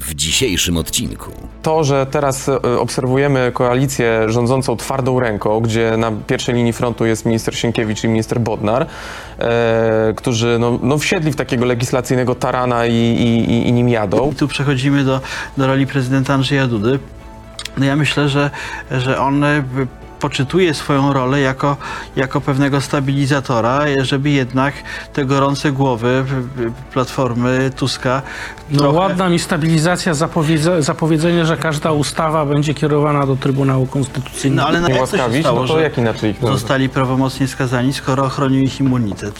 W dzisiejszym odcinku. To, że teraz e, obserwujemy koalicję rządzącą twardą ręką, gdzie na pierwszej linii frontu jest minister Sienkiewicz i minister Bodnar, e, którzy no, no wsiedli w takiego legislacyjnego tarana i, i, i, nim jadą. I tu przechodzimy do, do roli prezydenta Andrzeja Dudy. No ja myślę, że, że on y, poczytuje swoją rolę jako, jako pewnego stabilizatora, żeby jednak te gorące głowy Platformy Tuska No trochę... ładna mi stabilizacja, zapowiedze, zapowiedzenie, że każda ustawa będzie kierowana do Trybunału Konstytucyjnego. No ale na Nie jak to się stało, no to jak inaczej ich zostali prawomocnie skazani, skoro ochronił ich immunitet?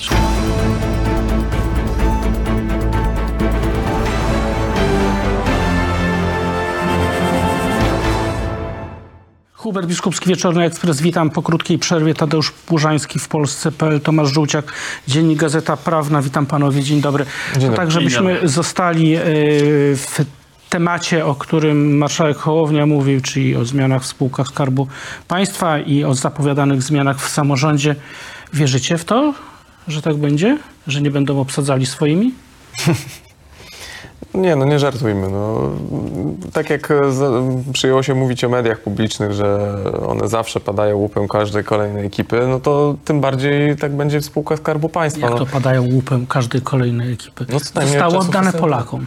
Hubert Biskupski, Wieczorny Ekspres. Witam po krótkiej przerwie. Tadeusz Płużański w Polsce.pl, Tomasz Żółciak, Dziennik Gazeta Prawna. Witam panowie, dzień dobry. Dzień dobry. Tak, żebyśmy dobry. zostali e, w temacie, o którym marszałek Hołownia mówił, czyli o zmianach w spółkach Skarbu Państwa i o zapowiadanych zmianach w samorządzie. Wierzycie w to, że tak będzie? Że nie będą obsadzali swoimi? Nie, no nie żartujmy. No. Tak jak e, przyjęło się mówić o mediach publicznych, że one zawsze padają łupem każdej kolejnej ekipy, no to tym bardziej tak będzie w spółkach Skarbu Państwa. Jak no. to padają łupem każdej kolejnej ekipy? No Zostało czasów oddane. Polakom.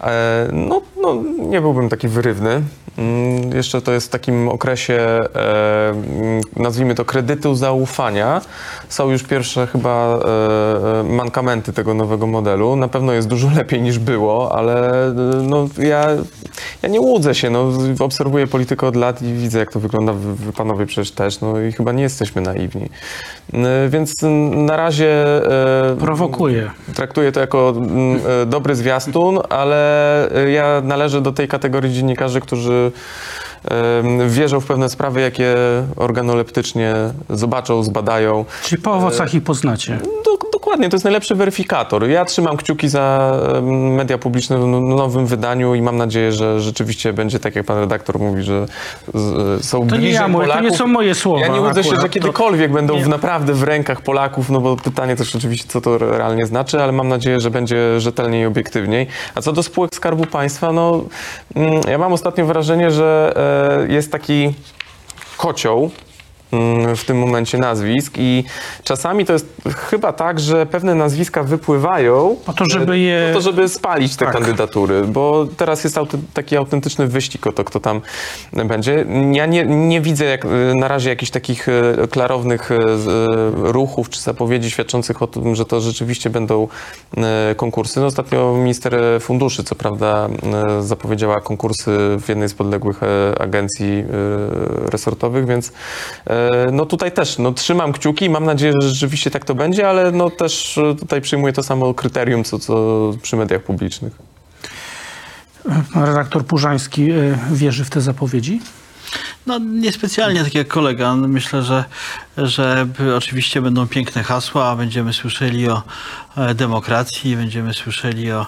E, No, no, nie byłbym taki wyrywny. Mm, Jeszcze to jest w takim okresie, e, mm, nazwijmy to kredytu zaufania. Są już pierwsze chyba e, e, mankamenty tego nowego modelu. Na pewno jest dużo lepiej niż było, ale no, ja, ja nie łudzę się. No, obserwuję politykę od lat i widzę, jak to wygląda. Wy, panowie przecież też. No i chyba nie jesteśmy naiwni. E, Więc mm, na razie... Prowokuje. Traktuję to jako mm, dobry zwiastun, ale ja należę do tej kategorii dziennikarzy, którzy wierzą w pewne sprawy, jakie organoleptycznie zobaczą, zbadają. Czyli po owocach ich poznacie. Do, dokładnie, to jest najlepszy weryfikator. Ja trzymam kciuki za media publiczne w nowym wydaniu i mam nadzieję, że rzeczywiście będzie tak, jak pan redaktor mówi, że są To nie bliżej ja mówię, to Polaków. nie są moje słowa. Ja nie łudzę się, że To- kiedykolwiek będą nie. w naprawdę w rękach Polaków, no bo pytanie też oczywiście, co to realnie znaczy, ale mam nadzieję, że będzie rzetelniej i obiektywniej. A co do spółek Skarbu Państwa, no mm, ja mam ostatnio wrażenie, że e, jest taki kocioł w tym momencie nazwisk i czasami to jest chyba tak, że pewne nazwiska wypływają Po to, żeby je- po to, żeby spalić te Tak. kandydatury, bo teraz jest auty, taki autentyczny wyścig o to, kto tam będzie. Ja nie, nie widzę jak, na razie jakichś takich e, klarownych e, e, ruchów czy zapowiedzi świadczących o tym, że to rzeczywiście będą e, konkursy. No, ostatnio minister funduszy, co prawda, e, zapowiedziała konkursy w jednej z podległych e, agencji e, resortowych, więc e, no tutaj też no, trzymam kciuki i mam nadzieję, że rzeczywiście tak to będzie, ale no też e, tutaj przyjmuję to samo kryterium, co, co przy mediach publicznych. Redaktor Purzański y, wierzy w te zapowiedzi? No niespecjalnie tak jak kolega. Myślę, że, że oczywiście będą piękne hasła, będziemy słyszeli o e, demokracji, będziemy słyszeli o,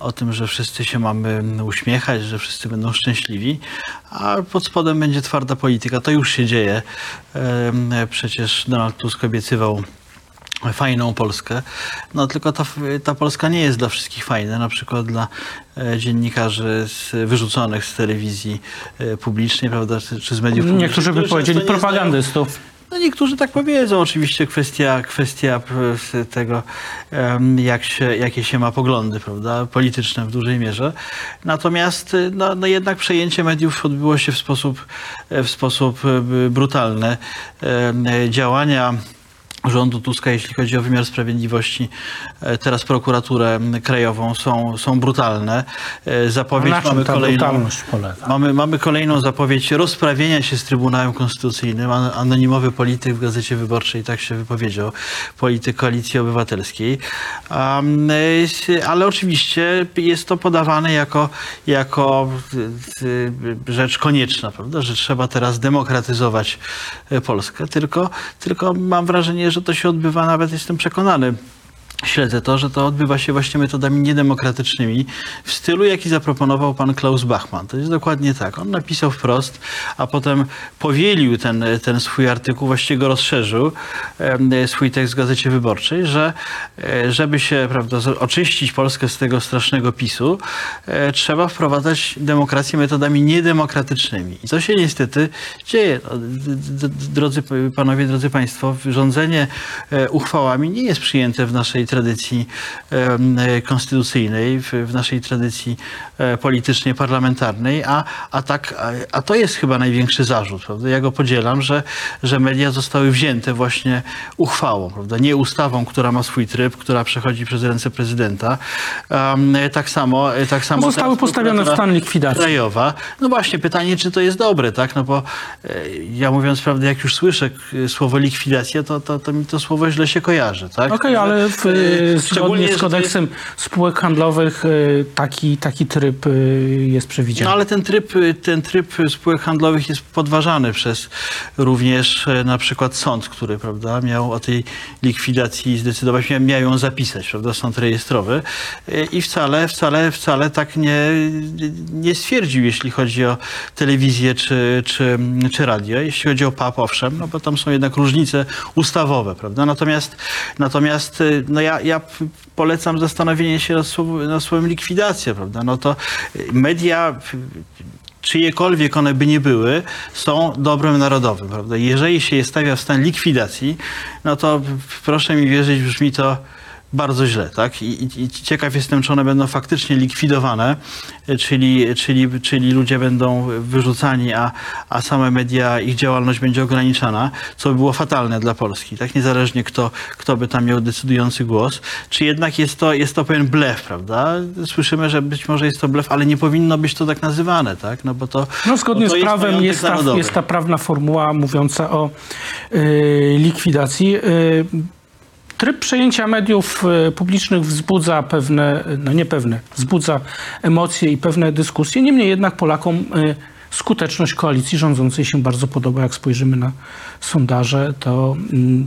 o tym, że wszyscy się mamy uśmiechać, że wszyscy będą szczęśliwi, a pod spodem będzie twarda polityka. To już się dzieje. Em, Przecież Donald Tusk obiecywał fajną Polskę. No tylko ta, ta Polska nie jest dla wszystkich fajna, na przykład dla e, dziennikarzy z, wyrzuconych z telewizji e, publicznej, prawda, czy, z mediów publicznych. Niektórzy by powiedzieli propagandystów. no niektórzy tak powiedzą, oczywiście kwestia, kwestia z tego, jak się, jakie się ma poglądy, prawda, polityczne w dużej mierze. Natomiast no, no jednak przejęcie mediów odbyło się w sposób, e, w sposób e, brutalny. E, Działania rządu Tuska, jeśli chodzi o wymiar sprawiedliwości, e, teraz prokuraturę krajową, są, są brutalne. E, Zapowiedź Na mamy kolejną. Mamy, mamy kolejną zapowiedź rozprawienia się z Trybunałem Konstytucyjnym. An- Anonimowy polityk w Gazecie Wyborczej tak się wypowiedział, polityk Koalicji Obywatelskiej. Um, ale oczywiście jest to podawane jako, jako rzecz konieczna, prawda? że trzeba teraz demokratyzować Polskę. Tylko, tylko mam wrażenie, że to się odbywa, nawet jestem przekonany, Śledzę to, że to odbywa się właśnie metodami niedemokratycznymi w stylu, jaki zaproponował pan Klaus Bachmann. To jest dokładnie tak. On napisał wprost, a potem powielił ten, ten swój artykuł, właściwie go rozszerzył, em, swój tekst w Gazecie Wyborczej, że e, żeby się prawda, oczyścić Polskę z tego strasznego PiSu, e, trzeba wprowadzać demokrację metodami niedemokratycznymi. I to się niestety dzieje. No, Drodzy panowie, drodzy państwo, rządzenie e, uchwałami nie jest przyjęte w naszej tradycji e, konstytucyjnej, w, naszej tradycji e, politycznie parlamentarnej, a, a, tak, a, to jest chyba największy zarzut. Prawda? Ja go podzielam, że, że media zostały wzięte właśnie uchwałą, prawda? nie ustawą, która ma swój tryb, która przechodzi przez ręce prezydenta. E, tak samo, tak samo Zostały postawione w stan likwidacji. Krajowa. No właśnie, pytanie, czy to jest dobre, tak? No bo ja mówiąc prawdę, jak już słyszę słowo likwidacja, to, to, to mi to słowo źle się kojarzy, tak? Okej, ale w, zgodnie szczególnie, że z kodeksem spółek handlowych e, taki, taki tryb jest przewidziany. No ale ten tryb, ten tryb spółek handlowych jest podważany przez również na przykład sąd, który prawda, miał o tej likwidacji zdecydować, miał, miał ją zapisać, prawda, sąd rejestrowy i wcale, wcale, wcale tak nie, nie stwierdził, jeśli chodzi o telewizję czy, czy, czy radio. Jeśli chodzi o PAP, owszem, no bo tam są jednak różnice ustawowe, prawda, natomiast, natomiast no ja, ja p- polecam zastanowienie się nad słowem, nad słowem likwidacja, prawda, no to media czyjekolwiek one by nie były, są dobrem narodowym, prawda? Jeżeli się je stawia w stan likwidacji, no to proszę mi wierzyć, brzmi to bardzo źle, tak? I, i, ciekaw jestem, czy one będą faktycznie likwidowane, e, czyli, czyli, czyli ludzie będą wyrzucani, a, a same media, ich działalność będzie ograniczana, co by było fatalne dla Polski, tak? Niezależnie kto, kto by tam miał decydujący głos. Czy jednak jest to, jest to pewien blef, prawda? Słyszymy, że być może jest to blef, ale nie powinno być to tak nazywane, tak? No bo to No, zgodnie to z prawem jest ta, jest ta prawna formuła mówiąca o y, likwidacji. Y, tryb przejęcia mediów y, publicznych wzbudza pewne, no nie pewne, wzbudza emocje i pewne dyskusje. Niemniej jednak Polakom y, skuteczność koalicji rządzącej się bardzo podoba. Jak spojrzymy na sondaże, to mm,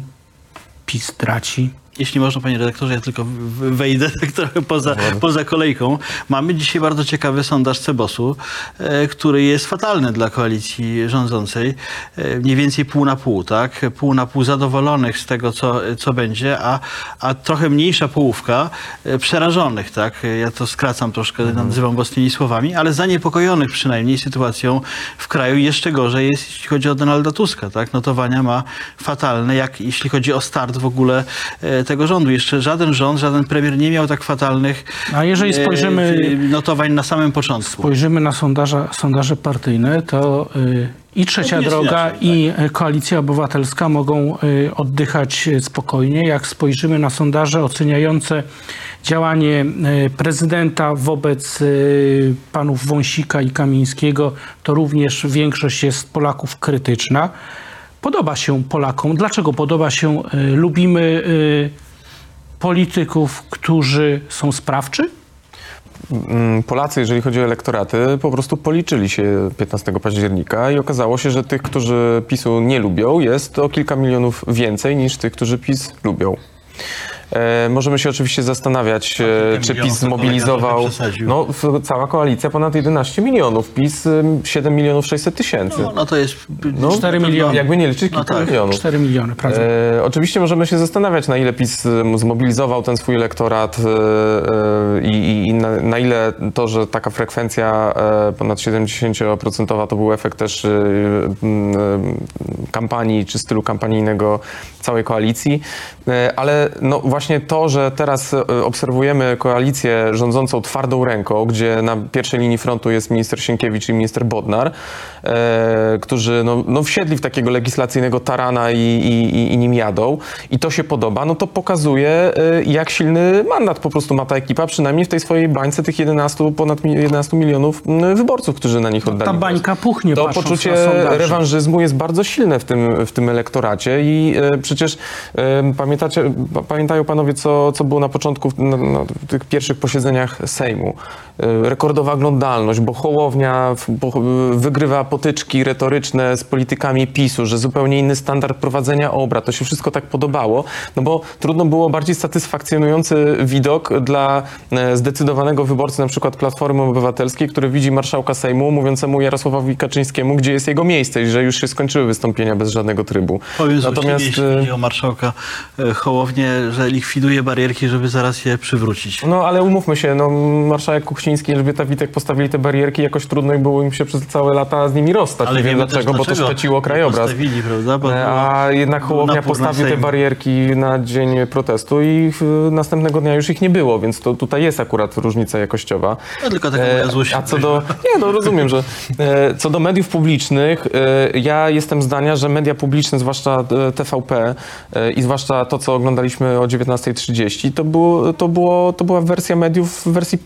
PiS traci. Jeśli można, panie redaktorze, ja tylko wejdę tak trochę poza, poza kolejką. Mamy dzisiaj bardzo ciekawy sondaż Cebosu, e, który jest fatalny dla koalicji rządzącej. E, mniej więcej pół na pół, tak? Pół na pół zadowolonych z tego, co, co będzie, a, a trochę mniejsza połówka e, przerażonych, tak? Ja to skracam troszkę, nazywam własnymi słowami, ale zaniepokojonych przynajmniej sytuacją w kraju. Jeszcze gorzej jest, jeśli chodzi o Donalda Tuska, tak? Notowania ma fatalne, jak jeśli chodzi o start w ogóle e, tego rządu. Jeszcze żaden rząd, żaden premier nie miał tak fatalnych A jeżeli e, spojrzymy- notowań na samym początku. spojrzymy na sondaże, sondaże partyjne, to y, i Trzecia Droga, inaczej, i y, Koalicja Obywatelska mogą y, oddychać spokojnie. Jak spojrzymy na sondaże oceniające działanie prezydenta wobec panów Wąsika i Kamińskiego, to również większość jest Polaków krytyczna. Podoba się Polakom. Dlaczego podoba się? Y, Lubimy y, polityków, którzy są sprawczy? Mm, Polacy, jeżeli chodzi o elektoraty, po prostu policzyli się 15 października i okazało się, że tych, którzy PiSu nie lubią, jest o kilka milionów więcej niż tych, którzy PiS lubią. E, możemy się oczywiście zastanawiać, e, kilka czy PiS zmobilizował. No, cała koalicja ponad 11 milionów, PiS y, 7 milionów 600 tysięcy. No, no to jest... No, 4 miliony. Jakby nie liczyć, No kilka tak. milionów. 4 miliony, prawda? E, oczywiście możemy się zastanawiać, na ile PiS e, zmobilizował ten swój elektorat e, e, i, i na, na ile to, że taka frekwencja e, ponad 70% to był efekt też e, e, kampanii czy stylu kampanijnego całej koalicji. E, ale no właśnie właśnie to, że teraz e, obserwujemy koalicję rządzącą twardą ręką, gdzie na pierwszej linii frontu jest minister Sienkiewicz i minister Bodnar, e, którzy no, no wsiedli w takiego legislacyjnego tarana i, i, i- nim jadą. I to się podoba, no to pokazuje, e, jak silny mandat po prostu ma ta ekipa, przynajmniej w tej swojej bańce tych 11, ponad mi- 11 milionów wyborców, którzy na nich oddali Ta głos. bańka puchnie, To poczucie rewanżyzmu jest bardzo silne w tym, w tym elektoracie i e, przecież e, pamiętacie, pa- pamiętają panowie, co, co było na początku na, na tych pierwszych posiedzeniach Sejmu. E, rekordowa oglądalność, bo Hołownia bo, wygrywa potyczki retoryczne z politykami PiSu, że zupełnie inny standard prowadzenia obrad. To się wszystko tak podobało, no bo trudno było bardziej satysfakcjonujący widok dla e, zdecydowanego wyborcy na przykład Platformy Obywatelskiej, który widzi marszałka Sejmu mówiącemu Jarosławowi Kaczyńskiemu, gdzie jest jego miejsce i że już się skończyły wystąpienia bez żadnego trybu. Powiem Natomiast jeśli chodzi o marszałka e, Hołownię, że likwiduje barierki, żeby zaraz je przywrócić. No ale umówmy się, no, marszałek Kuchciński i Elżbieta Witek postawili te barierki, jakoś trudno było im się przez całe lata z nimi rozstać. Ale Nie wiem dlaczego, bo to szpeciło krajobraz. prawda? Bo E, A jednak Hołownia postawił te barierki na dzień protestu i następnego dnia już ich nie było, więc to tutaj jest akurat różnica jakościowa. No, tylko taka moja złość. A co do. Nie, no rozumiem, że. E, co do mediów publicznych, e, ja jestem zdania, że media publiczne, zwłaszcza e, TVP e, i zwłaszcza to, co oglądaliśmy o 19.30, to, było, to, było, to była wersja mediów w wersji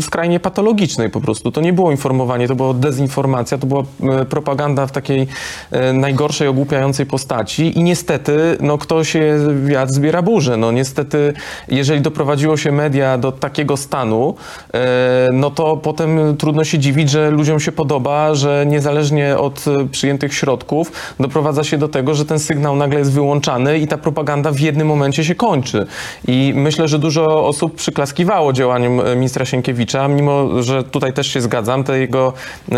skrajnie patologicznej po prostu. To nie było informowanie, to była dezinformacja, to była e, propaganda w takiej e, najgorszej, ogłupiającej postaci i niestety, no kto się wiatr zbiera burzę. No niestety, jeżeli doprowadziło się media do takiego stanu, e, no to potem trudno się dziwić, że ludziom się podoba, że niezależnie od przyjętych środków doprowadza się do tego, że ten sygnał nagle jest wyłączany i ta propaganda w jednym momencie się kończy. I myślę, że dużo osób przyklaskiwało działaniom e, ministra Sienkiewicza, mimo że tutaj też się zgadzam, te jego e,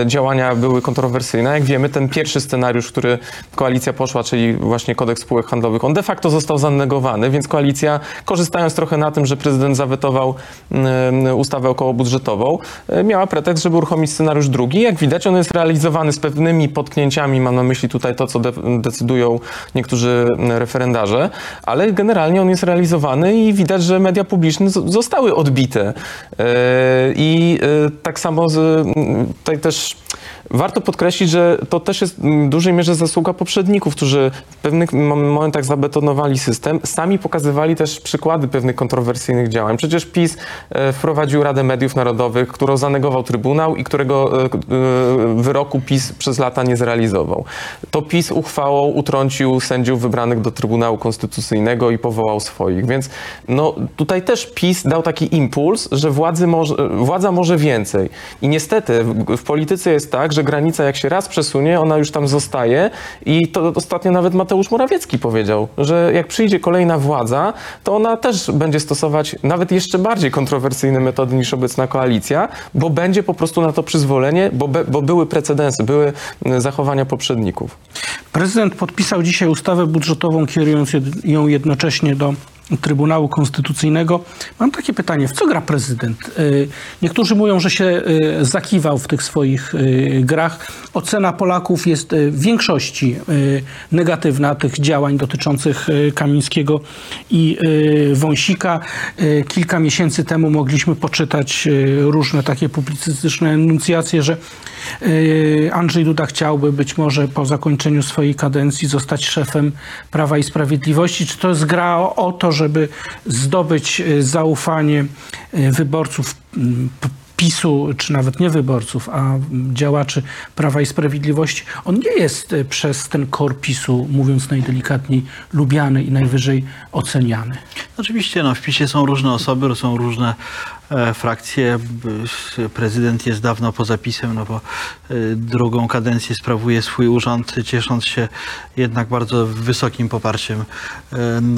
e, działania były kontrowersyjne. Jak wiemy, ten pierwszy scenariusz, który koalicja poszła, czyli właśnie kodeks spółek handlowych, on de facto został zanegowany, więc koalicja, korzystając trochę na tym, że prezydent zawetował e, ustawę okołobudżetową, miała pretekst, żeby uruchomić scenariusz drugi. Jak widać, on jest realizowany z pewnymi potknięciami, mam na myśli tutaj to, co de decydują niektórzy referendarze, ale generalnie on jest realizowany i widać, że media publiczne zostały odbite. E, I e, tak samo z, tutaj też warto podkreślić, że to też jest w dużej mierze zasługa poprzedników, którzy w pewnych mom- momentach zabetonowali system, sami pokazywali też przykłady pewnych kontrowersyjnych działań. Przecież PiS e, wprowadził Radę Mediów Narodowych, którą zanegował Trybunał i którego e, e, wyroku PiS przez lata nie zrealizował. To PiS uchwałą utrącił sędziów wybranych do Trybunału Konstytucyjnego i powołał swoich. Więc no, tutaj też PiS dał taki impuls, że władzy może, władza może więcej. I niestety w, w polityce jest tak, że granica jak się raz przesunie, ona już tam zostaje i to ostatnio nawet Mateusz Morawiecki powiedział, że jak przyjdzie kolejna władza, to ona też będzie stosować nawet jeszcze bardziej kontrowersyjne metody niż obecna koalicja, bo będzie po prostu na to przyzwolenie, bo, be, bo były precedensy, były mm, zachowania poprzedników. Prezydent podpisał dzisiaj ustawę budżetową, kierując ją jednocześnie do Trybunału Konstytucyjnego. Mam takie pytanie, w co gra prezydent? Y, Niektórzy mówią, że się y, zakiwał w tych swoich y, grach. Ocena Polaków jest w większości negatywna tych działań dotyczących Kamińskiego i Wąsika. Kilka miesięcy temu mogliśmy poczytać różne takie publicystyczne enuncjacje, że Andrzej Duda chciałby być może po zakończeniu swojej kadencji zostać szefem Prawa i Sprawiedliwości. Czy to jest gra o to, żeby zdobyć y, zaufanie y, wyborców mm, PiSu, czy nawet nie wyborców, a działaczy Prawa i Sprawiedliwości? On nie jest y, przez ten kor PiSu, mówiąc najdelikatniej, lubiany i najwyżej oceniany. Oczywiście, no, w PiSie są różne osoby, są różne e, s- Prezydent jest dawno poza PiSem, no bo e, drugą kadencję sprawuje swój urząd, ciesząc się jednak bardzo wysokim poparciem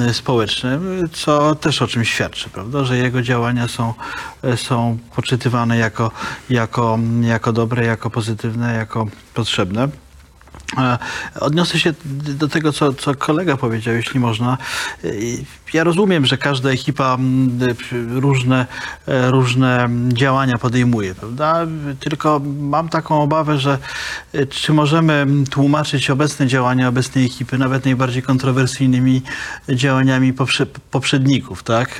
e, społecznym, co też o czym świadczy, prawda, że jego działania są, są poczytywane jako, jako, jako dobre, jako pozytywne, jako potrzebne. E, Odniosę się do tego, co, co kolega powiedział, jeśli można. E, Ja rozumiem, że każda ekipa różne, e, różne działania podejmuje, prawda? Tylko mam taką obawę, że czy możemy tłumaczyć obecne działania obecnej ekipy, nawet najbardziej kontrowersyjnymi działaniami poprze- poprzedników, tak?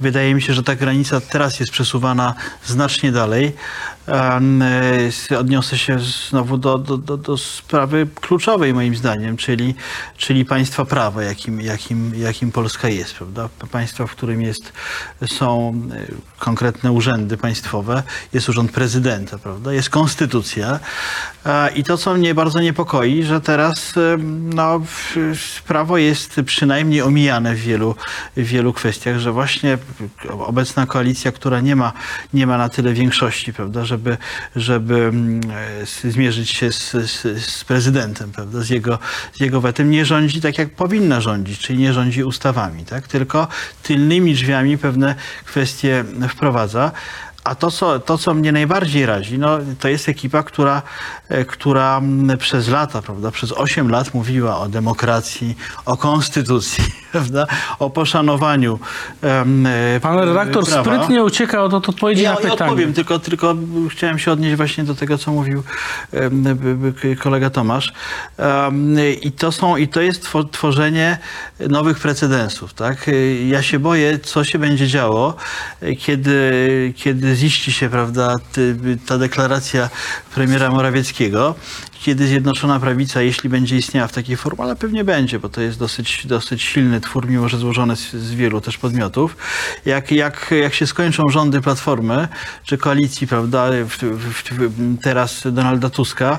Wydaje mi się, że ta granica teraz jest przesuwana znacznie dalej. E, Odniosę się znowu do, do, do, do sprawy kluczowej moim zdaniem, czyli, czyli państwa prawa, jakim, jakim, jakim Polska jest, prawda? Państwa, w którym jest, są e, konkretne urzędy państwowe, jest urząd prezydenta, prawda? Jest konstytucja. E, I to, co mnie bardzo niepokoi, że teraz em, no, prawo jest przynajmniej omijane w wielu, w wielu kwestiach, że właśnie obecna koalicja, która nie ma, nie ma na tyle większości, prawda, żeby, żeby mm, zmierzyć się z, z, z prezydentem, prawda, z jego, z jego wetem, nie rządzi tak, jak powinna rządzić, czyli nie rządzi ustawami, tak, tylko tylnymi drzwiami pewne kwestie wprowadza. A to co, to, co mnie najbardziej razi, no, to jest ekipa, która, e, która przez lata, prawda, przez 8 lat mówiła o demokracji, o konstytucji, prawda, o poszanowaniu e, Pan redaktor prawa. sprytnie ucieka od, od odpowiedzi Ja, na ja pytanie. odpowiem, tylko, tylko chciałem się odnieść właśnie do tego, co mówił kolega Tomasz. I to, są, i to jest two- tworzenie nowych precedensów. Tak? Ja się boję, co się będzie działo, kiedy, kiedy ziści się prawda, ta deklaracja premiera Morawieckiego, kiedy Zjednoczona Prawica, jeśli będzie istniała w takiej formie, ale pewnie będzie, bo to jest dosyć, dosyć silny twór, mimo że złożony z, z wielu też podmiotów. Jak, jak, jak się skończą rządy Platformy, czy koalicji, prawda, w, w, w, teraz Donalda Tuska,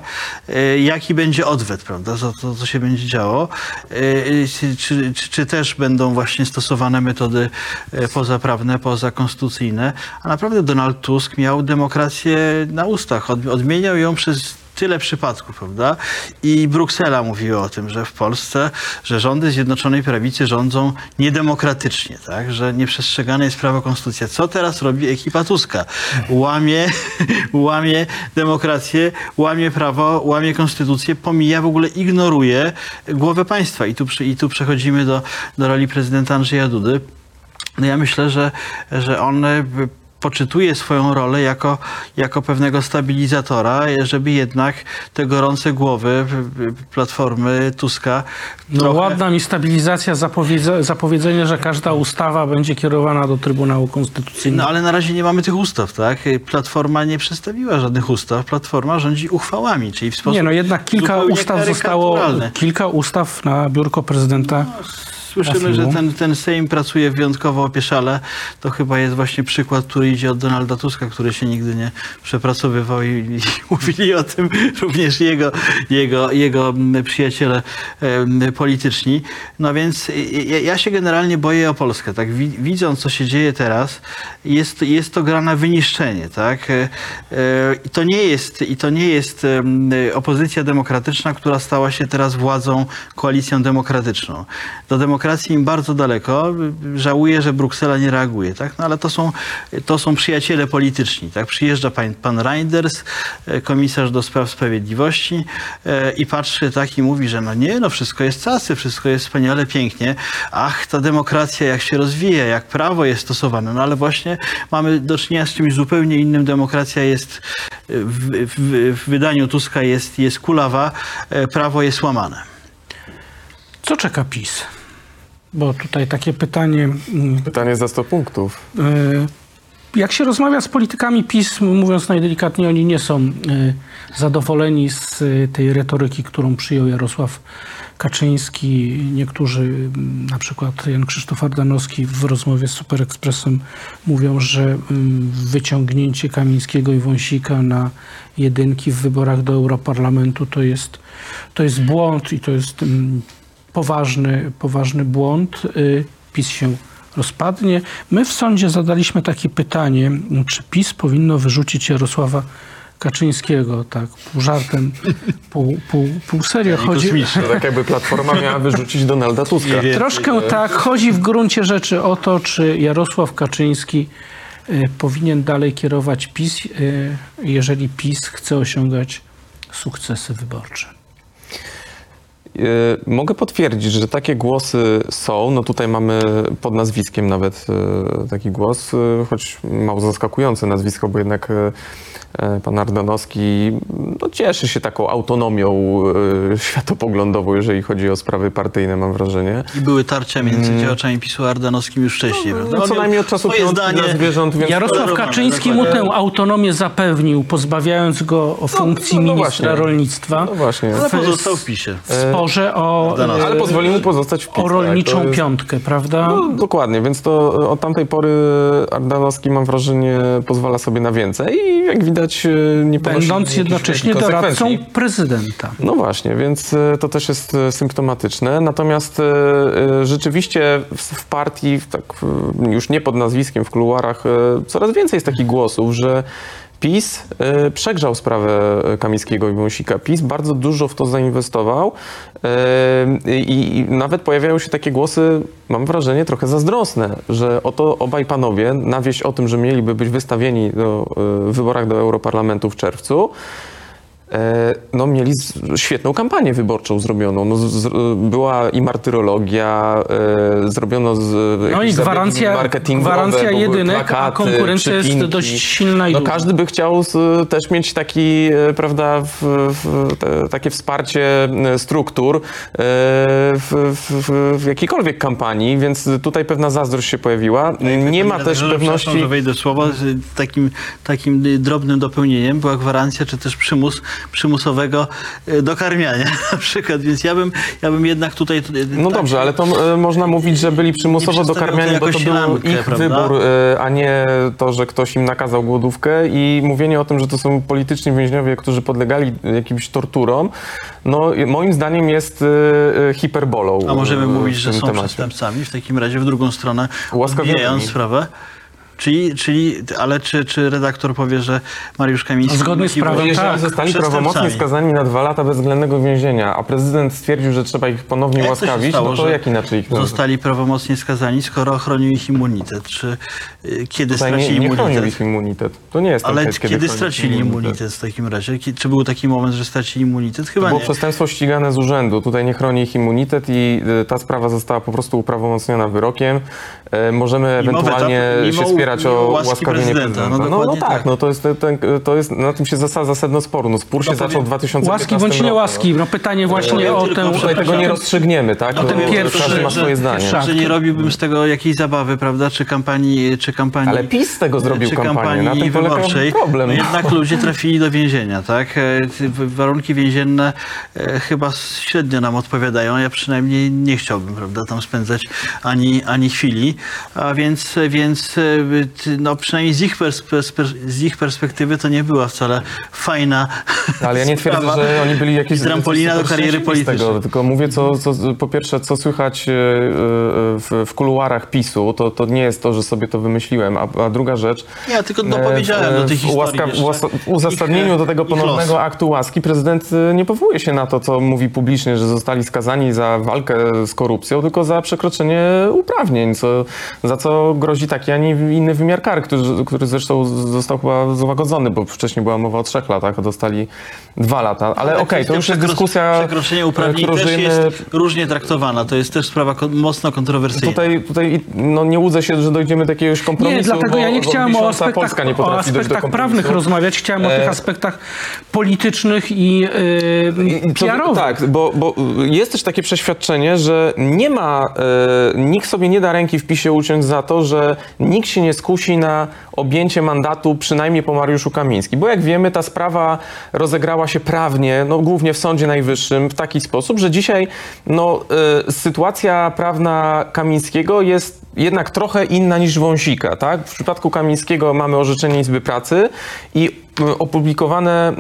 e, jaki będzie odwet, prawda, za to, co się będzie działo, E, czy, czy, czy też będą właśnie stosowane metody e, pozaprawne, pozakonstytucyjne, a naprawdę Donald Tusk miał demokrację na ustach, Od, odmieniał ją przez tyle przypadków, prawda? I Bruksela mówiła o tym, że w Polsce, że rządy Zjednoczonej Prawicy rządzą niedemokratycznie, tak? Że nieprzestrzegane jest prawo konstytucja. Co teraz robi ekipa Tuska? Łamie, łamie demokrację, łamie prawo, łamie konstytucję, pomija, w ogóle ignoruje głowę państwa. I tu, i tu przechodzimy do, do roli prezydenta Andrzeja Dudy. No ja myślę, że, że on poczytuje swoją rolę jako, jako pewnego stabilizatora, żeby jednak te gorące głowy Platformy Tuska No trochę- ładna mi stabilizacja, zapowiedze, zapowiedzenie, że każda ustawa będzie kierowana do Trybunału Konstytucyjnego. No ale na razie nie mamy tych ustaw, tak? Platforma nie przedstawiła żadnych ustaw. Platforma rządzi uchwałami, czyli w sposób Nie, no jednak kilka ustaw zostało, kilka ustaw na biurko prezydenta. Słyszymy, że ten, ten Sejm pracuje wyjątkowo opieszale. To chyba jest właśnie przykład, który idzie od Donalda Tuska, który się nigdy nie przepracowywał i, i mówili o tym również jego, jego, jego mm, przyjaciele polityczni. No więc ja, ja się generalnie boję o Polskę. Tak? Wi- Widząc, co się dzieje teraz, jest, jest to gra na wyniszczenie. Tak? E, e, I to nie jest, i to nie jest opozycja demokratyczna, która stała się teraz władzą, koalicją demokratyczną. Do demokracji im bardzo daleko. Żałuję, że Bruksela nie reaguje. Tak? No, ale to są, to są przyjaciele polityczni. Tak? Przyjeżdża pan, pan Reinders, e, komisarz do spraw sprawiedliwości e, i patrzy tak i mówi, że no nie, no wszystko jest casy, wszystko jest wspaniale, pięknie. Ach, ta demokracja jak się rozwija, jak prawo jest stosowane. No ale właśnie mamy do czynienia z czymś zupełnie innym. Demokracja jest e, w, w, w wydaniu Tuska jest, jest kulawa, prawo jest łamane. Co czeka PiS? Bo tutaj takie pytanie. mm, Pytanie za 100 punktów. e, Jak się rozmawia z politykami PiS, mówiąc najdelikatniej, oni nie są e, zadowoleni z e, tej retoryki, którą przyjął Jarosław Kaczyński. Niektórzy, mm, na przykład Jan Krzysztof Ardanowski w rozmowie z Super Expressem mówią, że mm, wyciągnięcie Kamińskiego i Wąsika na jedynki w wyborach do Europarlamentu to jest, to jest błąd i to jest poważny, poważny błąd. Y, PiS się rozpadnie. My w sądzie zadaliśmy takie pytanie, czy PiS powinno wyrzucić Jarosława Kaczyńskiego, tak, pół żartem, pół, pół, pół serio. Chodzi, kosmiczne. Tak jakby Platforma miała wyrzucić Donalda Tuska. Nie wiem. troszkę tak, chodzi w gruncie rzeczy o to, czy Jarosław Kaczyński y, powinien dalej kierować PiS, y, jeżeli PiS chce osiągać sukcesy wyborcze. E, mogę potwierdzić, że takie głosy są. No tutaj mamy pod nazwiskiem nawet e, taki głos, e, choć mało zaskakujące nazwisko, bo jednak pan Ardanowski no, cieszy się taką autonomią światopoglądową, jeżeli chodzi o sprawy partyjne, mam wrażenie. I były tarcia między działaczami PiSu a Ardanowskim już wcześniej, prawda? No, On co najmniej od czasu zdanie. zwierząt, więc... Jarosław Kaczyński mu tę autonomię zapewnił, pozbawiając go o funkcji no, no ministra rolnictwa No właśnie. Ale pozostał w PiSie. Sporze o, Ardanowski. Ale pozwoli mu pozostać w PiS, o rolniczą tak, to jest- piątkę, prawda? No, dokładnie, więc to od tamtej pory Ardanowski, mam wrażenie, pozwala sobie na więcej i jak widać e, nie ponosi Będąc jednocześnie doradcą prezydenta. No właśnie, więc e, to też jest e, symptomatyczne. Natomiast e, e, rzeczywiście w, w partii, tak, e, już nie pod nazwiskiem, w kuluarach, e, coraz więcej jest takich głosów, że PiS e, przegrzał sprawę Kamińskiego i Wąsika. PiS bardzo dużo w to zainwestował e, i, nawet pojawiają się takie głosy, mam wrażenie, trochę zazdrosne, że oto obaj panowie na wieść o tym, że mieliby być wystawieni do, e, w wyborach do Europarlamentu w czerwcu, no, mieli świetną kampanię wyborczą zrobioną. No, z, z, była i martyrologia, e, zrobiono z, No jakieś i gwarancja, marketingowe, gwarancja jedynek, a plakaty, konkurencja jest przypinki. dość silna i No, duża. każdy by chciał z, też mieć taki, e, prawda, w, w, te, takie wsparcie e, struktur e, w, w, w jakiejkolwiek kampanii, więc tutaj pewna zazdrość się pojawiła. Nie ma też pewności... przepraszam, że wejdę w słowo, z takim, takim drobnym dopełnieniem była gwarancja, czy też przymus przymusowego e, dokarmiania na przykład, więc ja bym, ja bym jednak tutaj... No tak, dobrze, ale to e, można mówić, że byli przymusowo dokarmiani, to bo to był ślamkę, ich prawda? wybór, e, a nie to, że ktoś im nakazał głodówkę i mówienie o tym, że to są polityczni więźniowie, którzy podlegali jakimś torturom, no moim zdaniem jest e, hiperbolą. A możemy mówić, że są temacie. przestępcami w takim razie w drugą stronę, odbijając sprawę. Czyli, czyli, ale czy, czy redaktor powie, że Mariusz Kamiński... Zgodnie z prawem, Jeżeli tak, zostali prawomocnie skazani na dwa lata bezwzględnego więzienia, a prezydent stwierdził, że trzeba ich ponownie Jak łaskawić, stało, no to jak inaczej ich? Zostali prawomocnie skazani, skoro ochronił ich immunitet. Czy y, kiedy Tutaj stracili nie, nie chronił immunitet? ich immunitet. To nie jest ten Ale case, kiedy, chroni stracili immunitet w takim razie? Czy był taki moment, że stracili immunitet? Chyba To było nie. przestępstwo ścigane z urzędu. Tutaj nie chroni ich immunitet i y, ta sprawa została po prostu uprawomocniona wyrokiem. E, Możemy Mimo ewentualnie mimo- się spierać mimo o łaski łaskawienie prezydenta. prezydenta. No No, no, dokładnie tak, tak. no to jest, ten, to jest, na tym się zasadza sedno sporu. No, spór się No zaczął w 2015 Łaski bądź nie roku, łaski. No pytanie właśnie o tylko, tę... że- Tutaj tego nie rozstrzygniemy, tak? O tym to pierwszy, Każdy ma swoje zdanie. Że nie robiłbym z tego jakiejś zabawy, prawda? Czy kampanii, czy kampanii. Ale PiS z tego zrobił czy kampanię. kampanii Na tym wyborczej. problem. No jednak ludzie trafili do więzienia, tak? E, Warunki więzienne e, chyba średnio nam odpowiadają. Ja przynajmniej nie chciałbym, prawda, tam spędzać ani, ani chwili. A więc, więc e, no, przynajmniej z ich, z ich perspektywy to nie była wcale fajna Ale ja nie twierdzę, że oni byli jakieś... Trampolina do kariery politycznej. Tego, tylko mówię, co, co, po pierwsze, co słychać e, e, w, w kuluarach PiSu, to, to nie jest to, że sobie to wymyśliłem, a, a druga rzecz... Ja tylko e, dopowiedziałem do tych historii łaska- W uzasadnieniu Ich, do tego ponownego aktu łaski prezydent e, nie powołuje się na to, co mówi publicznie, że zostali skazani za walkę z korupcją, tylko za przekroczenie uprawnień, co, za co grozi taki, a nie inny wymiar kary, który, który zresztą został chyba złagodzony, bo wcześniej była mowa o trzech latach, a dostali dwa lata. Ale okej, kwestia to już jest dyskusja, Przekroczenie uprawnień też żyjemy jest różnie traktowana. To jest też sprawa kon- mocno kontrowersyjna. Tutaj, tutaj no, nie łudzę się, że dojdziemy do jakiegoś kompromisu, Nie, dlatego bo ja nie chciałem o aspektach, Polska nie o potrafi dojść do aspektach kompromisu. prawnych rozmawiać, chciałem o tych E, aspektach politycznych i yy, PR-owych. Tak, bo, bo jest też takie przeświadczenie, że nie ma, e, nikt sobie nie da ręki w PiSie uciąć za to, że nikt się nie skusi na objęcie mandatu przynajmniej po Mariuszu Kamińskim. Bo jak wiemy, ta sprawa rozegrała się prawnie, no głównie w Sądzie Najwyższym w taki sposób, że dzisiaj no, e, sytuacja prawna Kamińskiego jest jednak trochę inna niż Wąsika, tak? W przypadku Kamińskiego mamy orzeczenie Izby Pracy i e, opublikowane e,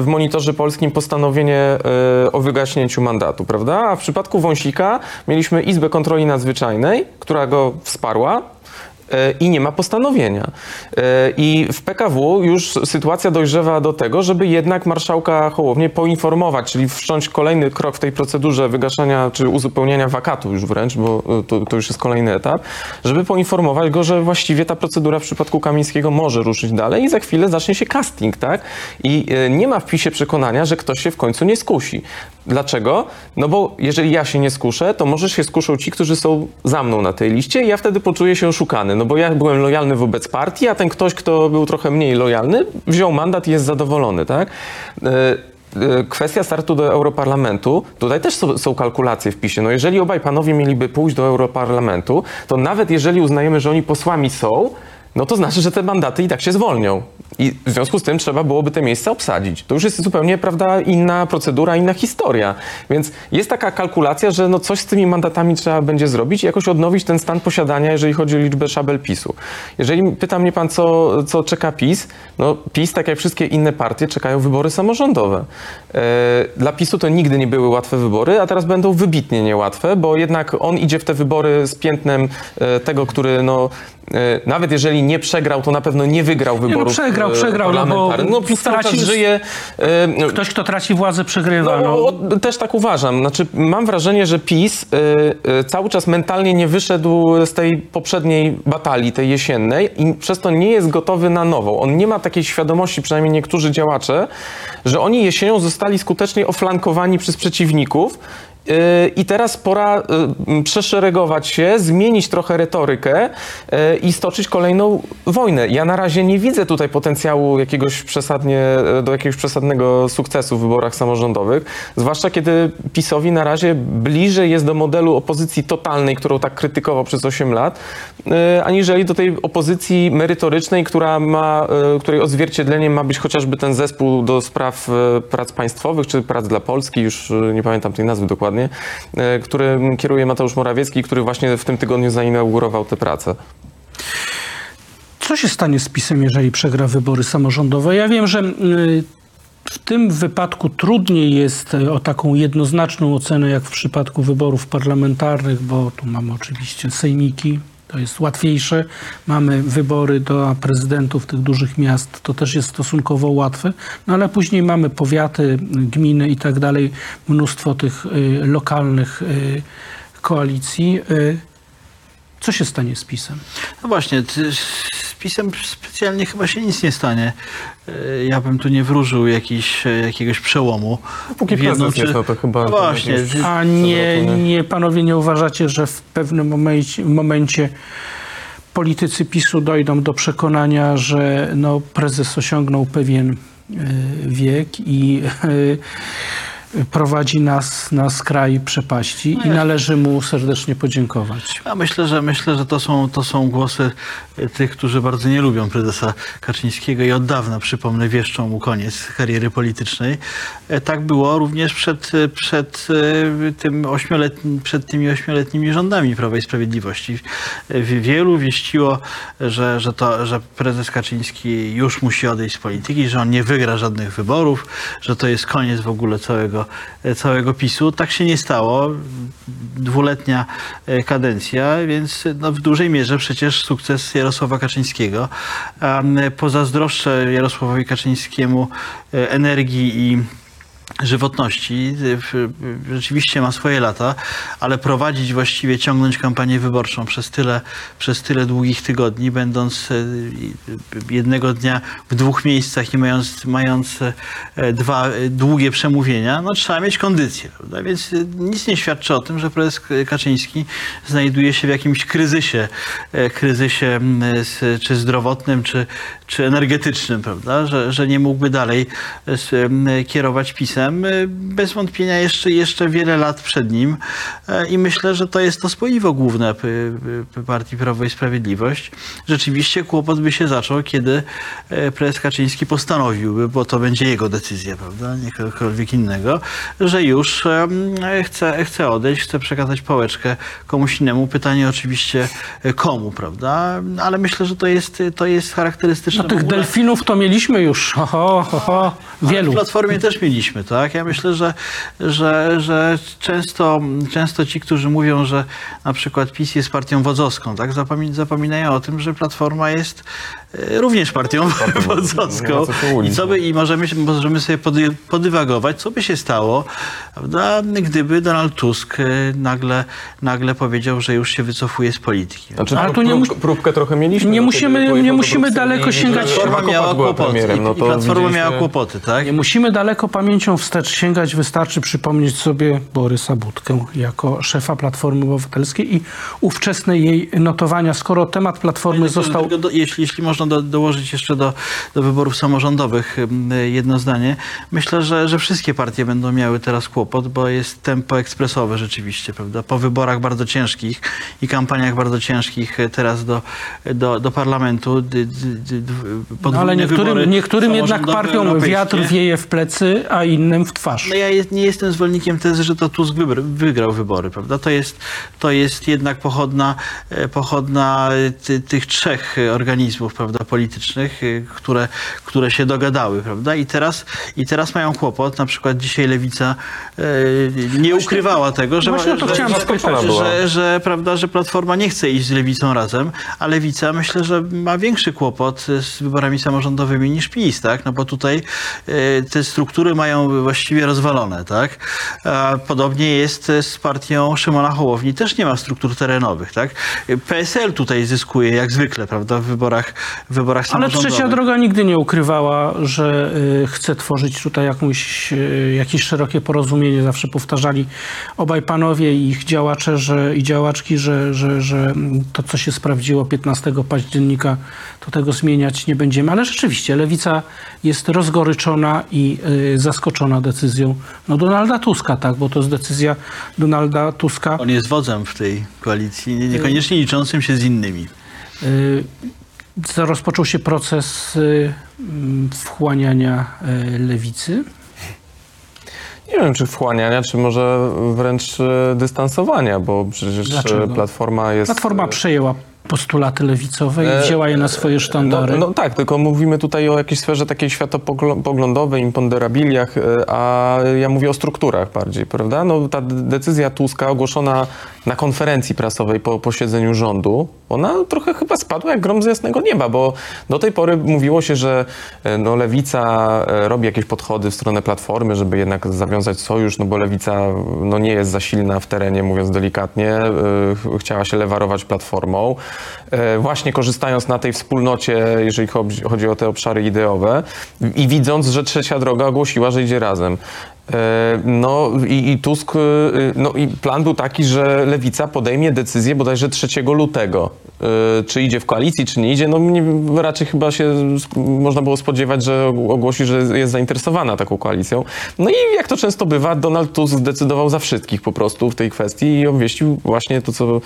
w Monitorze Polskim postanowienie e, o wygaśnięciu mandatu, prawda? A w przypadku Wąsika mieliśmy Izbę Kontroli Nadzwyczajnej, która go wsparła, i nie ma postanowienia. E, I w PKW już sytuacja dojrzewa do tego, żeby jednak marszałka Hołownię poinformować, czyli wszcząć kolejny krok w tej procedurze wygaszania czy uzupełniania wakatu już wręcz, bo e, to, to już jest kolejny etap, żeby poinformować go, że właściwie ta procedura w przypadku Kamińskiego może ruszyć dalej i za chwilę zacznie się casting, tak? I e, nie ma w PiSie przekonania, że ktoś się w końcu nie skusi. Dlaczego? No bo jeżeli ja się nie skuszę, to może się skuszą ci, którzy są za mną na tej liście i ja wtedy poczuję się oszukany. No bo ja byłem lojalny wobec partii, a ten ktoś, kto był trochę mniej lojalny, wziął mandat i jest zadowolony, tak? E, e, Kwestia startu do Europarlamentu, tutaj też są, kalkulacje w PiSie. No jeżeli obaj panowie mieliby pójść do Europarlamentu, to nawet jeżeli uznajemy, że oni posłami są, no to znaczy, że te mandaty i tak się zwolnią. I w związku z tym trzeba byłoby te miejsca obsadzić. To już jest zupełnie, prawda, inna procedura, inna historia. Więc jest taka kalkulacja, że no coś z tymi mandatami trzeba będzie zrobić i jakoś odnowić ten stan posiadania, jeżeli chodzi o liczbę szabel PiSu. Jeżeli pyta mnie pan, co, co czeka PiS, no PiS, tak jak wszystkie inne partie, czekają wybory samorządowe. E, dla PiSu to nigdy nie były łatwe wybory, a teraz będą wybitnie niełatwe, bo jednak on idzie w te wybory z piętnem e, tego, który no, e, nawet jeżeli nie przegrał, to na pewno nie wygrał no, wyborów przegrał, e, przegrał, no bo. No, PiS czas tracisz- żyje... e, no, Ktoś, kto traci władzę, przegrywa. no, No, o, też tak uważam. Znaczy, mam wrażenie, że PiS y, y, cały czas mentalnie nie wyszedł z tej poprzedniej batalii, tej jesiennej i przez to nie jest gotowy na nową. On nie ma takiej świadomości, przynajmniej niektórzy działacze, że oni jesienią zostali skutecznie oflankowani przez przeciwników i teraz pora y, przeszeregować się, zmienić trochę retorykę y, i stoczyć kolejną wojnę. Ja na razie nie widzę tutaj potencjału jakiegoś przesadnie, do jakiegoś przesadnego sukcesu w wyborach samorządowych, zwłaszcza kiedy PiSowi na razie bliżej jest do modelu opozycji totalnej, którą tak krytykował przez 8 lat, y, aniżeli do tej opozycji merytorycznej, która ma, y, której odzwierciedleniem ma być chociażby ten zespół do spraw y, prac państwowych, czy prac dla Polski, już y, nie pamiętam tej nazwy dokładnie, y, którym kieruje Mateusz Morawiecki, który właśnie w tym tygodniu zainaugurował tę pracę. Co się stanie z PiSem, jeżeli przegra wybory samorządowe? Ja wiem, że w tym wypadku trudniej jest y, o taką jednoznaczną ocenę, jak w przypadku wyborów parlamentarnych, bo tu mamy oczywiście sejmiki, to jest łatwiejsze. Mamy wybory do prezydentów tych dużych miast, to też jest stosunkowo łatwe. No ale później mamy powiaty, gminy i tak dalej, mnóstwo tych y, lokalnych y, koalicji. Y, Co się stanie z PiSem? No właśnie, z PiSem specjalnie chyba się nic nie stanie. E, Ja bym tu nie wróżył jakiś, e, jakiegoś przełomu. Póki w jedną nie, to- to chyba- No właśnie, A nie, nie, panowie nie uważacie, że w pewnym momencie, momencie politycy PiSu dojdą do przekonania, że no, prezes osiągnął pewien e, wiek i prowadzi nas na skraj przepaści i należy mu serdecznie podziękować. Ja myślę, że myślę, że to są, to są głosy e, tych, którzy bardzo nie lubią prezesa Kaczyńskiego i od dawna, przypomnę, wieszczą mu koniec kariery politycznej. E, Tak było również przed, e, przed, tym ośmioletnim, przed tymi ośmioletnimi rządami Prawa i Sprawiedliwości. Wie- Wielu wieściło, że, że, to, że prezes Kaczyński już musi odejść z polityki, że on nie wygra żadnych wyborów, że to jest koniec w ogóle całego, e, całego PiSu. Tak się nie stało. Dwuletnia e, kadencja, więc no, w dużej mierze przecież sukces Jarosława Kaczyńskiego. Pozazdroszczę Jarosławowi Kaczyńskiemu e, energii i żywotności. W- w- Rzeczywiście ma swoje lata, ale prowadzić właściwie, ciągnąć kampanię wyborczą przez tyle, przez tyle długich tygodni, będąc e, jednego dnia w dwóch miejscach i mając, mając dwa długie przemówienia, no trzeba mieć kondycję. Prawda? Więc nic nie świadczy o tym, że prezes Kaczyński znajduje się w jakimś kryzysie, kryzysie m, z, czy zdrowotnym, czy, czy energetycznym, prawda? Że, że nie mógłby dalej kierować pisem. Bez wątpienia jeszcze, jeszcze wiele lat przed nim E, i myślę, że to jest to spoiwo główne partii Prawo i Sprawiedliwość. Rzeczywiście kłopot by się zaczął, kiedy e, prezes Kaczyński postanowiłby, bo to będzie jego decyzja, prawda, nie kogokolwiek innego, że już chce, chce odejść, chce przekazać pałeczkę komuś innemu. Pytanie oczywiście e, komu, prawda, ale myślę, że to jest, to jest charakterystyczne No tych delfinów to mieliśmy już, ho, ho, ho, ho, wielu. w Platformie też mieliśmy, tak? Ja myślę, że, że, że często, często ci, którzy mówią, że na przykład PiS jest partią wodzowską, tak? Zapami- Zapominają o tym, że Platforma jest również partią wodzowską. co się łudzić, I, co by, I możemy, możemy sobie pody, podywagować, co by się stało, prawda? gdyby Donald Tusk e, nagle, nagle powiedział, że już się wycofuje z polityki. Znaczy, Ale tu nie prób- próbkę trochę mieliśmy. Nie no, musimy- nie musimy daleko sięgać. Platforma miała kłopoty. no Platforma widzieliśmy- miała kłopoty, tak? Nie musimy daleko pamięcią wstecz sięgać, wystarczy przypomnieć sobie Borysa Budkę jako szefa Platformy Obywatelskiej i ówczesne jej notowania. Skoro temat Platformy został... Jeśli, jeśli można do, dołożyć jeszcze do, do wyborów samorządowych jedno zdanie. Myślę, że, że wszystkie partie będą miały teraz kłopot, bo jest tempo ekspresowe rzeczywiście, prawda? Po wyborach bardzo ciężkich i kampaniach bardzo ciężkich e, teraz do, do, do parlamentu. D, No, ale niektórym, niektórym jednak partiom wiatr wieje w plecy, a innym w twarz. No ja jest, nie jestem zwolennikiem tezy, że to Tusk wybr- wygrał wybory, prawda? To jest, to jest jednak pochodna, e, pochodna e, ty, tych trzech organizmów, prawda, politycznych, e, które, które się dogadały, prawda? I teraz, I teraz mają kłopot, na przykład dzisiaj Lewica e, nie ukrywała tego, że, właśnie to że, chciałem że, że, że, prawda, że Platforma nie chce iść z Lewicą razem, a Lewica myślę, że ma większy kłopot z wyborami samorządowymi niż PiS, tak? No bo tutaj e, te struktury mają właściwie rozwalone, tak? Podobnie jest z partią Szymona Hołowni, też nie ma struktur terenowych, tak? PSL tutaj zyskuje jak zwykle, prawda, w wyborach, w wyborach Ale samorządowych. trzecia droga nigdy nie ukrywała, że y, chce tworzyć tutaj jakąś, y, jakieś szerokie porozumienie. Zawsze powtarzali obaj panowie i ich działacze że, i działaczki, że, że, że to, co się sprawdziło 15 października, to tego zmieniać nie będziemy. Ale rzeczywiście lewica jest rozgoryczona i y, zaskoczona decyzją no, Donalda Tuska, tak, bo to jest decyzja Donalda Tuska. On jest wodzem w tej koalicji, nie- niekoniecznie liczącym się z innymi. Y, rozpoczął się proces y, mm, wchłaniania y, lewicy. Nie wiem, czy wchłaniania, czy może wręcz e, dystansowania, bo przecież Dlaczego? Platforma jest... Platforma przejęła postulaty lewicowe i E, wzięła je na swoje sztandary. No, no tak, tylko mówimy tutaj o jakiejś sferze takiej światopoglądowej, imponderabiliach, e, a ja mówię o strukturach bardziej, prawda? No, ta decyzja Tuska ogłoszona na konferencji prasowej po posiedzeniu rządu, ona trochę chyba spadła jak grom z jasnego nieba, bo do tej pory mówiło się, że e, no, Lewica e, robi jakieś podchody w stronę Platformy, żeby jednak zawiązać sojusz, no bo Lewica no, nie jest za silna w terenie, mówiąc delikatnie, e, ch- chciała się lewarować Platformą. E, Właśnie korzystając na tej wspólnocie, jeżeli chodzi- chodzi o te obszary ideowe i widząc, że Trzecia Droga ogłosiła, że idzie razem. E, No i, i Tusk, e, no i plan był taki, że Lewica podejmie decyzję bodajże 3 lutego. E, Czy idzie w koalicji, czy nie idzie, no raczej chyba się można było spodziewać, że ogłosi, że jest zainteresowana taką koalicją. No i jak to często bywa, Donald Tusk zdecydował za wszystkich po prostu w tej kwestii i obwieścił właśnie to, co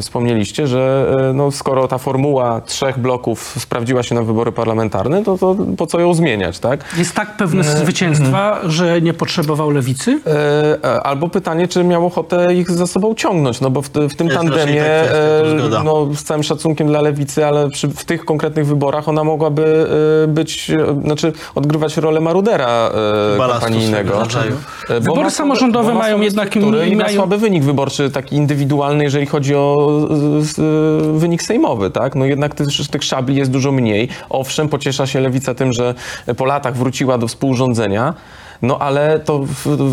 wspomnieliście, że no, skoro ta formuła trzech bloków sprawdziła się na wybory parlamentarne, to, to po co ją zmieniać, tak? Jest tak pewny zwycięstwa, że nie potrzebował lewicy? E, e, Albo pytanie, czy miał ochotę ich za sobą ciągnąć, no bo w, w tym jest tandemie, tak kwestia, e, no z całym szacunkiem dla lewicy, ale przy, w tych konkretnych wyborach ona mogłaby e, być, e, znaczy odgrywać rolę marudera e, Balastu kampanijnego. E, bo Wybory ma samorządowe bo ma mają jednak- i ma mają- słaby wynik wyborczy, taki indywidualny, jeżeli chodzi o z, z, wynik sejmowy, tak? No jednak tych, tych szabli jest dużo mniej. Owszem, pociesza się lewica tym, że po latach wróciła do współrządzenia. No ale to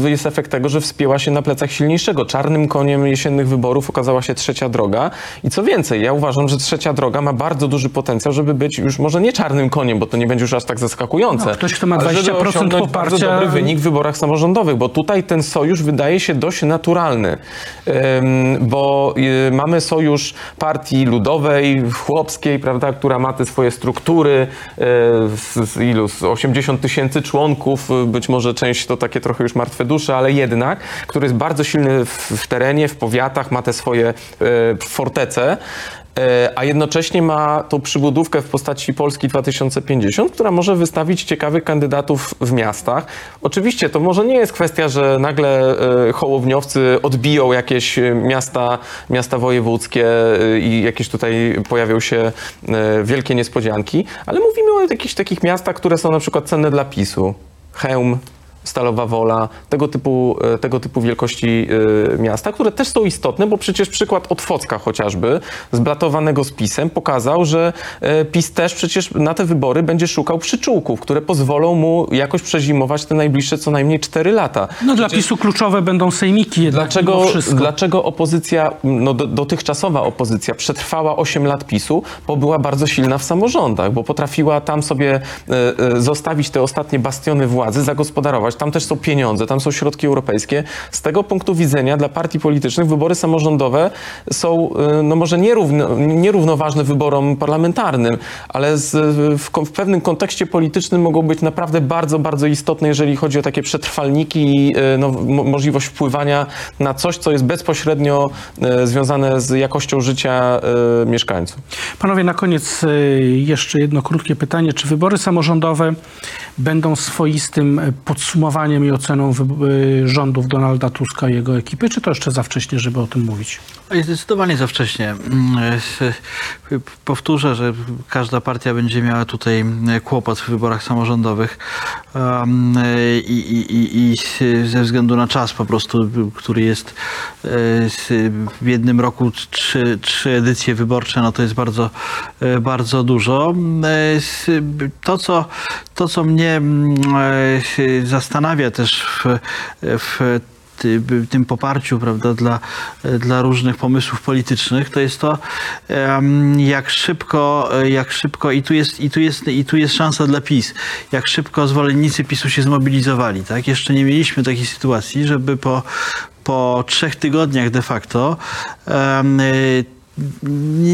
jest efekt tego, że wspięła się na plecach silniejszego. Czarnym koniem jesiennych wyborów okazała się trzecia droga. I co więcej, ja uważam, że trzecia droga ma bardzo duży potencjał, żeby być już może nie czarnym koniem, bo to nie będzie już aż tak zaskakujące. No, ktoś, kto ma ale żeby 20% osiągnąć bardzo poparcia- dobry wynik w wyborach samorządowych, bo tutaj ten sojusz wydaje się dość naturalny, bo y, mamy sojusz partii ludowej, chłopskiej, prawda, która ma te swoje struktury, y, z, z ilu, z 80 tysięcy członków, y, być może część to takie trochę już martwe dusze, ale jednak, który jest bardzo silny w, w terenie, w powiatach, ma te swoje y, fortece, E, a jednocześnie ma tą przybudówkę w postaci Polski 2050, która może wystawić ciekawych kandydatów w miastach. Oczywiście to może nie jest kwestia, że nagle e, hołowniowcy odbiją jakieś e, miasta, miasta wojewódzkie e, i jakieś tutaj pojawią się e, wielkie niespodzianki, ale mówimy o jakichś takich miastach, które są na przykład cenne dla PiSu. Chełm, Stalowa Wola, tego typu, e, tego typu wielkości e, miasta, które też są istotne, bo przecież przykład Otwocka chociażby, zblatowanego z PiSem, pokazał, że e, PiS też przecież na te wybory będzie szukał przyczółków, które pozwolą mu jakoś przezimować te najbliższe co najmniej 4 lata. No dla PiSu kluczowe będą sejmiki jednak Dlaczego, dlaczego opozycja, no do, dotychczasowa opozycja przetrwała 8 lat PiSu? Bo była bardzo silna w samorządach, bo potrafiła tam sobie zostawić te ostatnie bastiony władzy, zagospodarować. Tam też są pieniądze, tam są środki europejskie. Z tego punktu widzenia dla partii politycznych wybory samorządowe są e, no może nierówno, nierównoważne wyborom parlamentarnym, ale z, w, w pewnym kontekście politycznym mogą być naprawdę bardzo, bardzo istotne, jeżeli chodzi o takie przetrwalniki i e, no, mo- możliwość wpływania na coś, co jest bezpośrednio e, związane z jakością życia mieszkańców. Panowie, na koniec y, jeszcze jedno krótkie pytanie. Czy wybory samorządowe będą swoistym y, podsumowaniem i oceną y, rządów Donalda Tuska i jego ekipy, czy to jeszcze za wcześnie, żeby o tym mówić? Oj, Zdecydowanie za wcześnie. Mm, s- Powtórzę, że każda partia będzie miała tutaj kłopot w wyborach samorządowych um, i, i, i, i ze względu na czas po prostu, który jest e, w jednym roku trzy, trzy edycje wyborcze, no to jest bardzo, e, bardzo dużo. E, s- To, co, to, co mnie mm, e, zastanawia też w, w ty- tym poparciu prawda, dla, dla różnych pomysłów politycznych, to jest to, jak szybko, jak szybko i tu jest, i tu jest, i tu jest szansa dla PiS, jak szybko zwolennicy PiSu się zmobilizowali. Tak? Jeszcze nie mieliśmy takiej sytuacji, żeby po, po trzech tygodniach de facto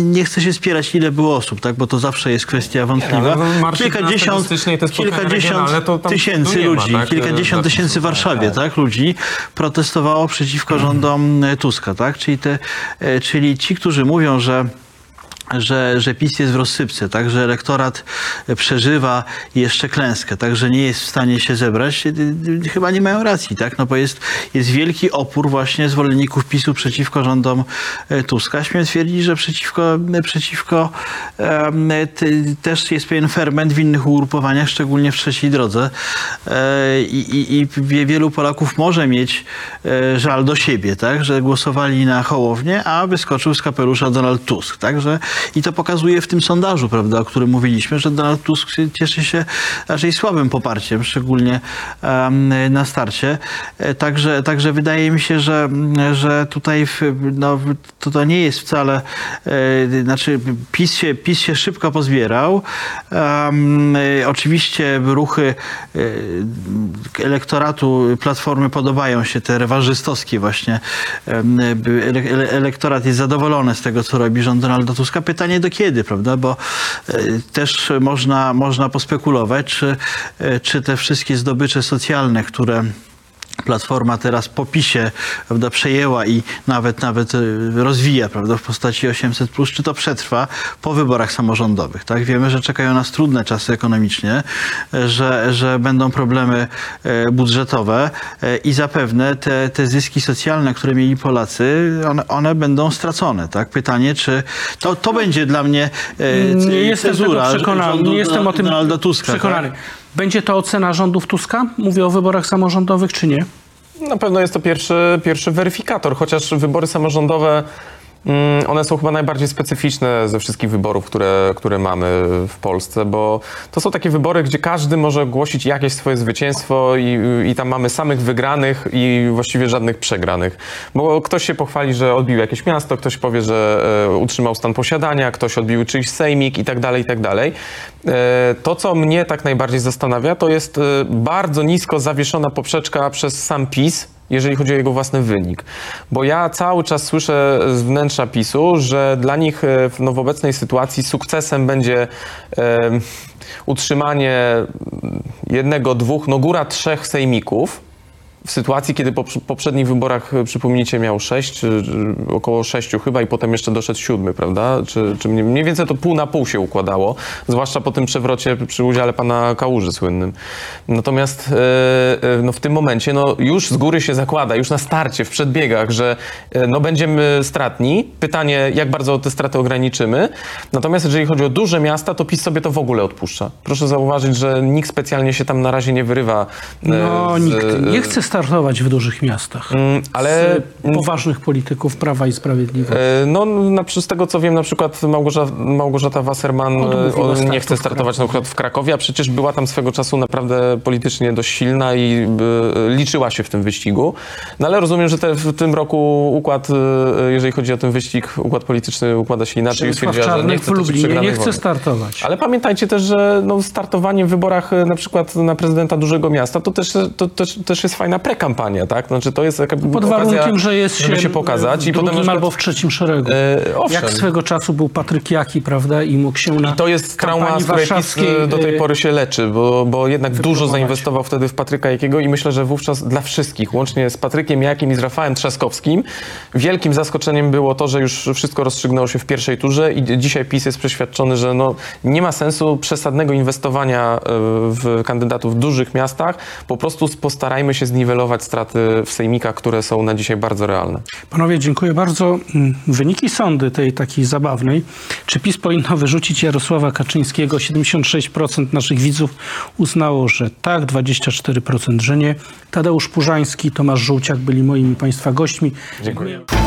nie, chcę się spierać, ile było osób, tak? bo to zawsze jest kwestia wątpliwa. no, marsz 11 stycznia to jest spotkanie kilkadziesiąt tysięcy ma, ludzi, tak? kilkadziesiąt Zapisów, tysięcy w Warszawie, tak. tak, ludzi protestowało przeciwko rządom Tuska, tak? Czyli, te, e, czyli ci, którzy mówią, że że, że PiS jest w rozsypce, tak, że elektorat przeżywa jeszcze klęskę, tak, że nie jest w stanie się zebrać, y, y, chyba nie mają racji, tak, no bo jest, jest wielki opór właśnie zwolenników PiSu przeciwko rządom e, Tuska. Śmiem twierdzić, że przeciwko, przeciwko em, ty, też jest pewien ferment w innych ugrupowaniach, szczególnie w trzeciej drodze E, i, i, i wie- wielu Polaków może mieć e, żal do siebie, tak, że głosowali na Hołownię, a wyskoczył z kapelusza Donald Tusk, także i to pokazuje w tym sondażu, prawda, o którym mówiliśmy, że Donald Tusk cieszy się raczej słabym poparciem, szczególnie na starcie. E, Także, także wydaje mi się, że, że tutaj no, to, to nie jest wcale, e, znaczy PiS się, PiS się szybko pozbierał. E, oczywiście ruchy elektoratu Platformy podobają się, te rewanżystowskie właśnie. Elektorat jest zadowolony z tego, co robi rząd Donalda Tuska. Pytanie do kiedy, prawda? Bo e, też można, można pospekulować, czy, e, czy te wszystkie zdobycze socjalne, które Platforma teraz po PiSie prawda, przejęła i nawet nawet e, rozwija prawda, w postaci 800, czy to przetrwa po wyborach samorządowych. Tak? Wiemy, że czekają nas trudne czasy ekonomicznie, e, że, że będą problemy e, budżetowe i zapewne te, te zyski socjalne, które mieli Polacy, one, one będą stracone. Tak? Pytanie, czy to, to będzie dla mnie Nie jestem cezura przekonany. rządu Nie jestem o tym Donalda Tuska. przekonany. Tak? Będzie to ocena rządów Tuska? Mówię o wyborach samorządowych, czy nie? Na pewno jest to pierwszy, pierwszy weryfikator, chociaż wybory samorządowe, one są chyba najbardziej specyficzne ze wszystkich wyborów, które, które mamy w Polsce, bo to są takie wybory, gdzie każdy może ogłosić jakieś swoje zwycięstwo i, i tam mamy samych wygranych i właściwie żadnych przegranych. Bo ktoś się pochwali, że odbił jakieś miasto, ktoś powie, że e, utrzymał stan posiadania, ktoś odbił czyjś sejmik i tak dalej, i tak dalej. E, To, co mnie tak najbardziej zastanawia, to jest e, bardzo nisko zawieszona poprzeczka przez sam PiS, jeżeli chodzi o jego własny wynik. Bo ja cały czas słyszę z wnętrza PiSu, że dla nich e, w, no, w obecnej sytuacji sukcesem będzie e, utrzymanie jednego, dwóch, no góra trzech sejmików w sytuacji, kiedy po poprzednich wyborach, e, przypomnijcie, miał 6, czy, czy około 6 chyba i potem jeszcze doszedł siódmy, prawda? Czy, czy mniej, więcej to pół na pół się układało, zwłaszcza po tym przewrocie przy udziale pana Kałuży słynnym. Natomiast e, e, no, w tym momencie no, już z góry się zakłada, już na starcie, w przedbiegach, że no, będziemy stratni. Pytanie, jak bardzo te straty ograniczymy. Natomiast jeżeli chodzi o duże miasta, to PiS sobie to w ogóle odpuszcza. Proszę zauważyć, że nikt specjalnie się tam na razie nie wyrywa. No, z- nikt nie chce startować w dużych miastach. Mm, ale Z poważnych polityków Prawa i Sprawiedliwości. E, No, na, z tego co wiem, na przykład Małgorzata, Małgorzata Wasserman Odmówiła e, nie chce startować na przykład w Krakowie, a przecież była tam swego czasu naprawdę politycznie dość silna i e, liczyła się w tym wyścigu. No ale rozumiem, że te, w tym roku układ, jeżeli chodzi o ten wyścig, układ polityczny układa się inaczej stwierdziła, że nie chce w Lublinie nie chce startować. Ale pamiętajcie też, że no, startowanie w wyborach na przykład na prezydenta dużego miasta to też, to, też, też jest fajna prekampania, tak? Znaczy to jest taka Pod okazja, warunkiem, że jest się, się pokazać w i potem przykład, albo w trzecim szeregu. E, owszem. Jak swego czasu był Patryk Jaki, prawda? I mógł się na I to jest trauma, z której PiS e, do tej e, pory się leczy, bo, bo jednak dużo zainwestował wtedy w Patryka Jakiego i myślę, że wówczas dla wszystkich, łącznie z Patrykiem Jakim i z Rafałem Trzaskowskim, wielkim zaskoczeniem było to, że już wszystko rozstrzygnęło się w pierwszej turze i dzisiaj PiS jest przeświadczony, że no, nie ma sensu przesadnego inwestowania e, w kandydatów w dużych miastach, po prostu postarajmy się zniwelować straty w sejmikach, które są na dzisiaj bardzo realne. Panowie, dziękuję bardzo. Mm, Wyniki sądy tej takiej zabawnej. Czy PiS powinno wyrzucić Jarosława Kaczyńskiego? 76% naszych widzów uznało, że tak, 24% że nie. Tadeusz Purzański, Tomasz Żółciak byli moimi Państwa gośćmi. Dziękuję.